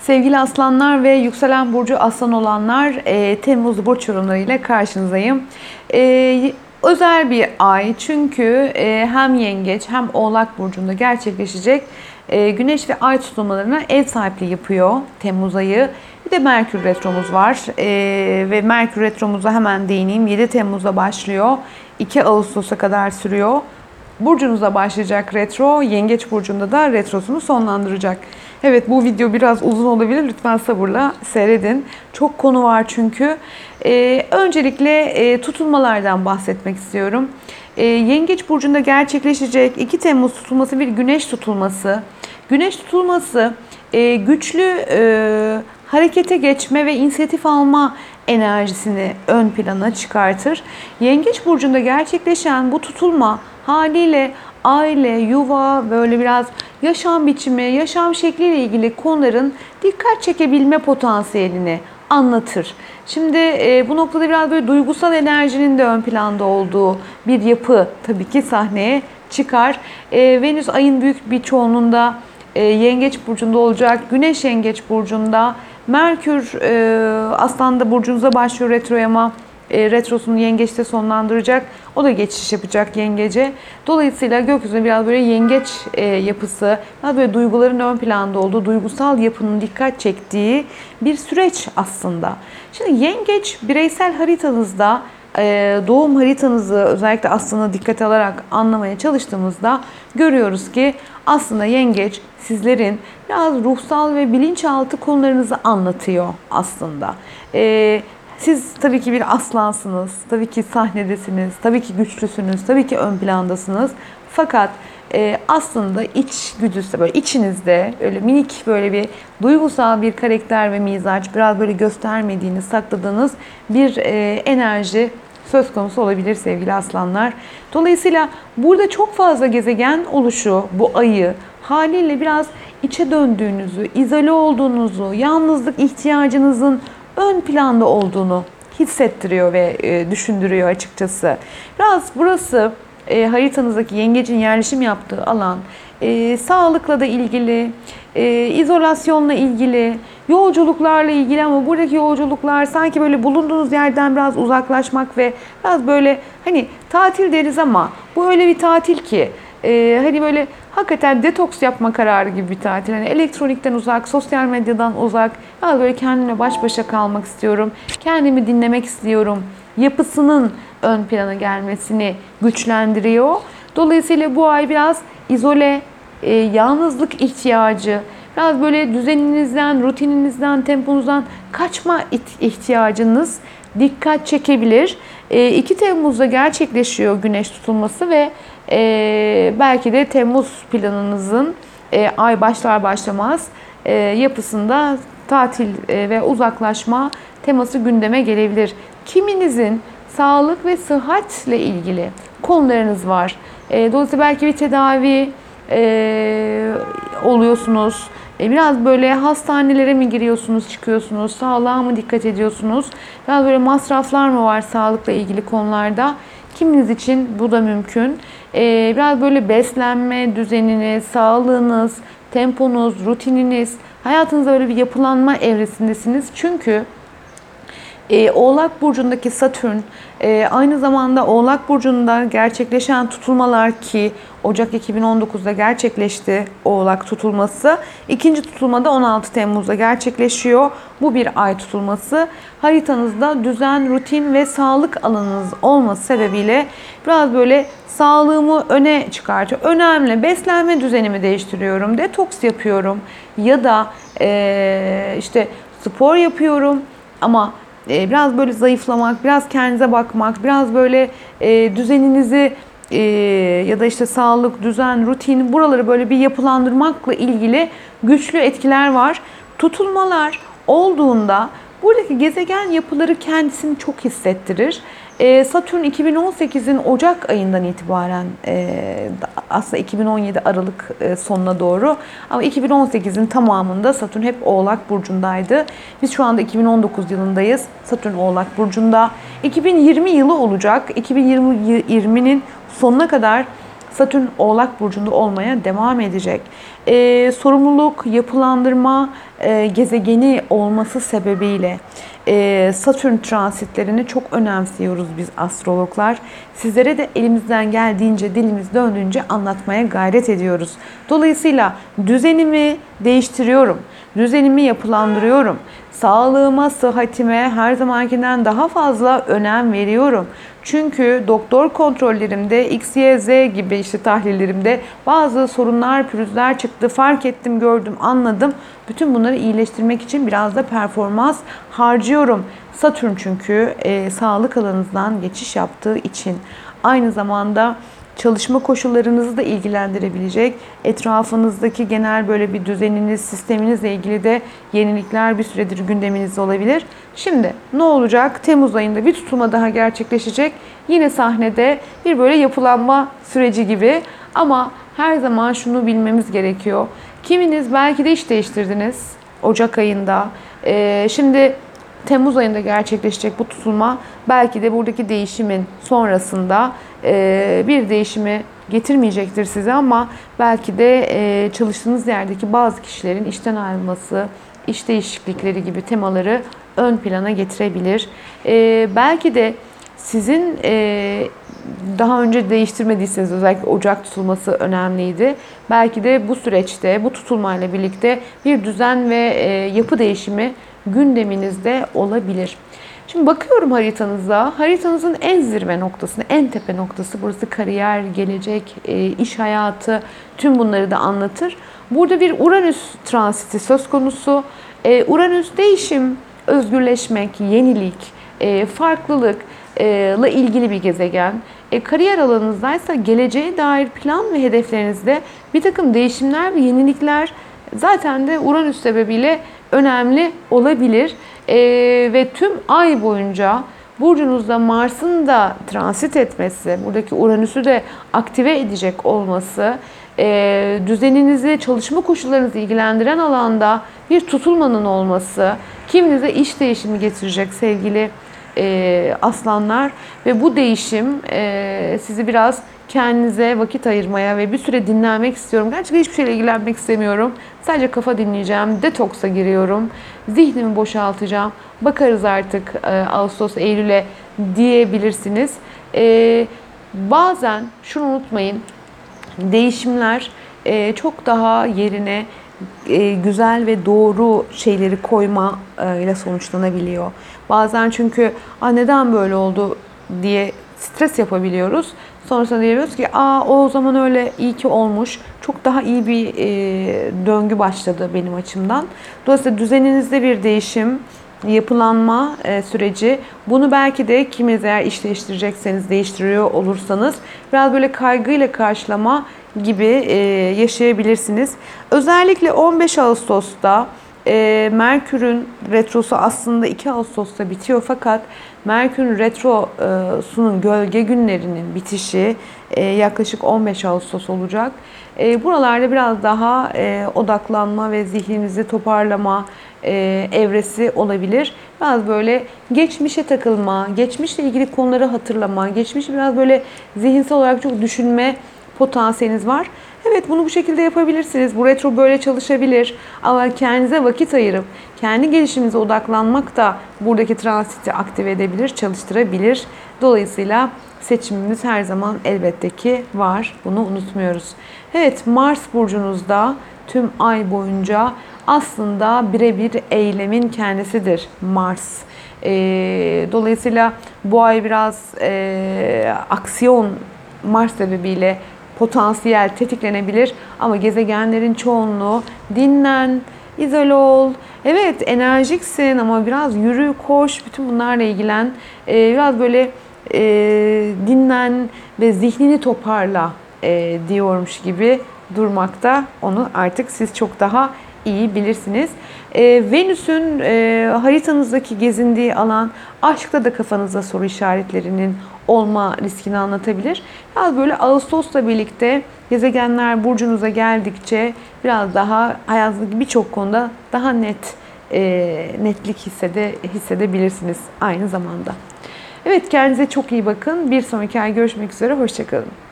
Sevgili aslanlar ve yükselen burcu aslan olanlar e, Temmuz burç yorumlarıyla karşınızdayım. E, özel bir ay çünkü e, hem yengeç hem oğlak burcunda gerçekleşecek e, güneş ve ay tutulmalarına ev sahipliği yapıyor Temmuz ayı. Bir de Merkür Retromuz var E, ve Merkür Retromuza hemen değineyim. 7 Temmuz'da başlıyor. 2 Ağustos'a kadar sürüyor. Burcunuza başlayacak retro, yengeç burcunda da retrosunu sonlandıracak. Evet bu video biraz uzun olabilir. Lütfen sabırla seyredin. Çok konu var çünkü. Ee, öncelikle e, tutulmalardan bahsetmek istiyorum. Ee, yengeç burcunda gerçekleşecek 2 Temmuz tutulması bir güneş tutulması. Güneş tutulması e, güçlü e, harekete geçme ve inisiyatif alma enerjisini ön plana çıkartır. Yengeç burcunda gerçekleşen bu tutulma haliyle aile, yuva, böyle biraz yaşam biçimi, yaşam şekliyle ilgili konuların dikkat çekebilme potansiyelini anlatır. Şimdi e, bu noktada biraz böyle duygusal enerjinin de ön planda olduğu bir yapı tabii ki sahneye çıkar. E, Venüs ayın büyük bir çoğunluğunda e, Yengeç burcunda olacak. Güneş Yengeç burcunda. Merkür e, Aslan'da burcunuza başlıyor retroya ama e, retrosunu yengeçte sonlandıracak. O da geçiş yapacak yengece. Dolayısıyla gökyüzünde biraz böyle yengeç e, yapısı, biraz böyle duyguların ön planda olduğu, duygusal yapının dikkat çektiği bir süreç aslında. Şimdi yengeç bireysel haritanızda e, doğum haritanızı özellikle aslında dikkate alarak anlamaya çalıştığımızda görüyoruz ki aslında yengeç sizlerin biraz ruhsal ve bilinçaltı konularınızı anlatıyor aslında. Ee, siz tabii ki bir aslansınız, tabii ki sahnedesiniz, tabii ki güçlüsünüz, tabii ki ön plandasınız. Fakat e, aslında iç güdüsü böyle içinizde öyle minik böyle bir duygusal bir karakter ve mizaç biraz böyle göstermediğiniz, sakladığınız bir e, enerji söz konusu olabilir sevgili aslanlar. Dolayısıyla burada çok fazla gezegen oluşu bu ayı haliyle biraz içe döndüğünüzü, izole olduğunuzu, yalnızlık ihtiyacınızın ön planda olduğunu hissettiriyor ve e, düşündürüyor açıkçası. Biraz burası e, haritanızdaki yengecin yerleşim yaptığı alan e, sağlıkla da ilgili, e, izolasyonla ilgili, yolculuklarla ilgili ama buradaki yolculuklar sanki böyle bulunduğunuz yerden biraz uzaklaşmak ve biraz böyle hani tatil deriz ama bu öyle bir tatil ki e, hani böyle hakikaten detoks yapma kararı gibi bir tatil. Hani elektronikten uzak, sosyal medyadan uzak. Biraz böyle kendimle baş başa kalmak istiyorum. Kendimi dinlemek istiyorum. Yapısının ön plana gelmesini güçlendiriyor. Dolayısıyla bu ay biraz izole, e, yalnızlık ihtiyacı, biraz böyle düzeninizden, rutininizden, temponuzdan kaçma ihtiyacınız dikkat çekebilir. 2 Temmuz'da gerçekleşiyor güneş tutulması ve e, belki de Temmuz planınızın e, ay başlar başlamaz e, yapısında tatil e, ve uzaklaşma teması gündeme gelebilir. Kiminizin sağlık ve sıhhatle ilgili konularınız var. E, dolayısıyla belki bir tedavi e, oluyorsunuz. E, biraz böyle hastanelere mi giriyorsunuz, çıkıyorsunuz, sağlığa mı dikkat ediyorsunuz? Biraz böyle masraflar mı var sağlıkla ilgili konularda? Kiminiz için bu da mümkün. Ee, biraz böyle beslenme düzeniniz, sağlığınız, temponuz, rutininiz, hayatınızda böyle bir yapılanma evresindesiniz. Çünkü e, Oğlak Burcu'ndaki Satürn e, aynı zamanda Oğlak Burcu'nda gerçekleşen tutulmalar ki Ocak 2019'da gerçekleşti Oğlak tutulması. İkinci tutulmada 16 Temmuz'da gerçekleşiyor. Bu bir ay tutulması. Haritanızda düzen, rutin ve sağlık alanınız olması sebebiyle biraz böyle sağlığımı öne çıkartıyor. Önemli. Beslenme düzenimi değiştiriyorum. Detoks yapıyorum. Ya da e, işte spor yapıyorum ama e, biraz böyle zayıflamak, biraz kendinize bakmak, biraz böyle e, düzeninizi e, ya da işte sağlık, düzen, rutin buraları böyle bir yapılandırmakla ilgili güçlü etkiler var. Tutulmalar olduğunda buradaki gezegen yapıları kendisini çok hissettirir. E, Satürn 2018'in Ocak ayından itibaren e, aslında 2017 Aralık e, sonuna doğru ama 2018'in tamamında Satürn hep Oğlak Burcu'ndaydı. Biz şu anda 2019 yılındayız. Satürn Oğlak Burcu'nda. 2020 yılı olacak. 2020'nin sonuna kadar Satürn Oğlak Burcu'nda olmaya devam edecek. Ee, sorumluluk, yapılandırma, e, gezegeni olması sebebiyle e, Satürn transitlerini çok önemsiyoruz biz astrologlar. Sizlere de elimizden geldiğince, dilimiz döndüğünce anlatmaya gayret ediyoruz. Dolayısıyla düzenimi değiştiriyorum. Düzenimi yapılandırıyorum. Sağlığıma, sıhhatime her zamankinden daha fazla önem veriyorum. Çünkü doktor kontrollerimde X, Y, Z gibi işte tahlillerimde bazı sorunlar, pürüzler çıktı. Fark ettim, gördüm, anladım. Bütün bunları iyileştirmek için biraz da performans harcıyorum. Satürn çünkü e, sağlık alanınızdan geçiş yaptığı için aynı zamanda çalışma koşullarınızı da ilgilendirebilecek. Etrafınızdaki genel böyle bir düzeniniz, sisteminizle ilgili de yenilikler bir süredir gündeminizde olabilir. Şimdi ne olacak? Temmuz ayında bir tutulma daha gerçekleşecek. Yine sahnede bir böyle yapılanma süreci gibi ama her zaman şunu bilmemiz gerekiyor. Kiminiz belki de iş değiştirdiniz Ocak ayında. Ee, şimdi Temmuz ayında gerçekleşecek bu tutulma belki de buradaki değişimin sonrasında e, bir değişimi getirmeyecektir size ama belki de e, çalıştığınız yerdeki bazı kişilerin işten ayrılması, iş değişiklikleri gibi temaları ön plana getirebilir. E, belki de sizin daha önce değiştirmediyseniz özellikle Ocak tutulması önemliydi. Belki de bu süreçte, bu tutulmayla birlikte bir düzen ve yapı değişimi gündeminizde olabilir. Şimdi bakıyorum haritanıza. Haritanızın en zirve noktasını, en tepe noktası burası kariyer, gelecek, e, iş hayatı tüm bunları da anlatır. Burada bir Uranüs transiti söz konusu. E, Uranüs değişim, özgürleşmek, yenilik, e, farklılıkla ilgili bir gezegen. Kariyer alanınızdaysa geleceğe dair plan ve hedeflerinizde bir takım değişimler ve yenilikler zaten de Uranüs sebebiyle önemli olabilir. E, ve tüm ay boyunca burcunuzda Mars'ın da transit etmesi, buradaki Uranüs'ü de aktive edecek olması, e, düzeninizi, çalışma koşullarınızı ilgilendiren alanda bir tutulmanın olması, kiminize iş değişimi getirecek sevgili e, aslanlar ve bu değişim e, sizi biraz kendinize vakit ayırmaya ve bir süre dinlenmek istiyorum. Gerçekten hiçbir şeyle ilgilenmek istemiyorum. Sadece kafa dinleyeceğim. Detoksa giriyorum. Zihnimi boşaltacağım. Bakarız artık e, Ağustos, Eylül'e diyebilirsiniz. E, bazen şunu unutmayın. Değişimler e, çok daha yerine e, güzel ve doğru şeyleri koyma e, ile sonuçlanabiliyor. Bazen çünkü neden böyle oldu diye stres yapabiliyoruz. Sonrasında diyoruz ki aa o zaman öyle iyi ki olmuş. Çok daha iyi bir e, döngü başladı benim açımdan. Dolayısıyla düzeninizde bir değişim, yapılanma e, süreci. Bunu belki de kiminiz eğer iş değiştirecekseniz, değiştiriyor olursanız biraz böyle kaygıyla karşılama gibi e, yaşayabilirsiniz. Özellikle 15 Ağustos'ta e, Merkür'ün retrosu aslında 2 Ağustos'ta bitiyor fakat Merkür'ün retrosunun gölge günlerinin bitişi e, yaklaşık 15 Ağustos olacak. E, buralarda biraz daha e, odaklanma ve zihnimizi toparlama e, evresi olabilir. Biraz böyle geçmişe takılma, geçmişle ilgili konuları hatırlama, geçmişi biraz böyle zihinsel olarak çok düşünme potansiyeliniz var. Evet bunu bu şekilde yapabilirsiniz. Bu retro böyle çalışabilir. Ama kendinize vakit ayırıp kendi gelişiminize odaklanmak da buradaki transiti aktive edebilir, çalıştırabilir. Dolayısıyla seçimimiz her zaman elbette ki var. Bunu unutmuyoruz. Evet Mars burcunuzda tüm ay boyunca aslında birebir eylemin kendisidir Mars. E, dolayısıyla bu ay biraz e, aksiyon Mars sebebiyle potansiyel tetiklenebilir ama gezegenlerin çoğunluğu dinlen, izole ol. Evet enerjiksin ama biraz yürü, koş, bütün bunlarla ilgilen. Ee, biraz böyle e, dinlen ve zihnini toparla e, diyormuş gibi durmakta. Onu artık siz çok daha iyi bilirsiniz. E, Venüs'ün e, haritanızdaki gezindiği alan aşkta da kafanızda soru işaretlerinin olma riskini anlatabilir. Biraz böyle Ağustos'la birlikte gezegenler burcunuza geldikçe biraz daha hayatınızdaki birçok konuda daha net e, netlik hissede, hissedebilirsiniz aynı zamanda. Evet kendinize çok iyi bakın. Bir sonraki ay görüşmek üzere. Hoşçakalın.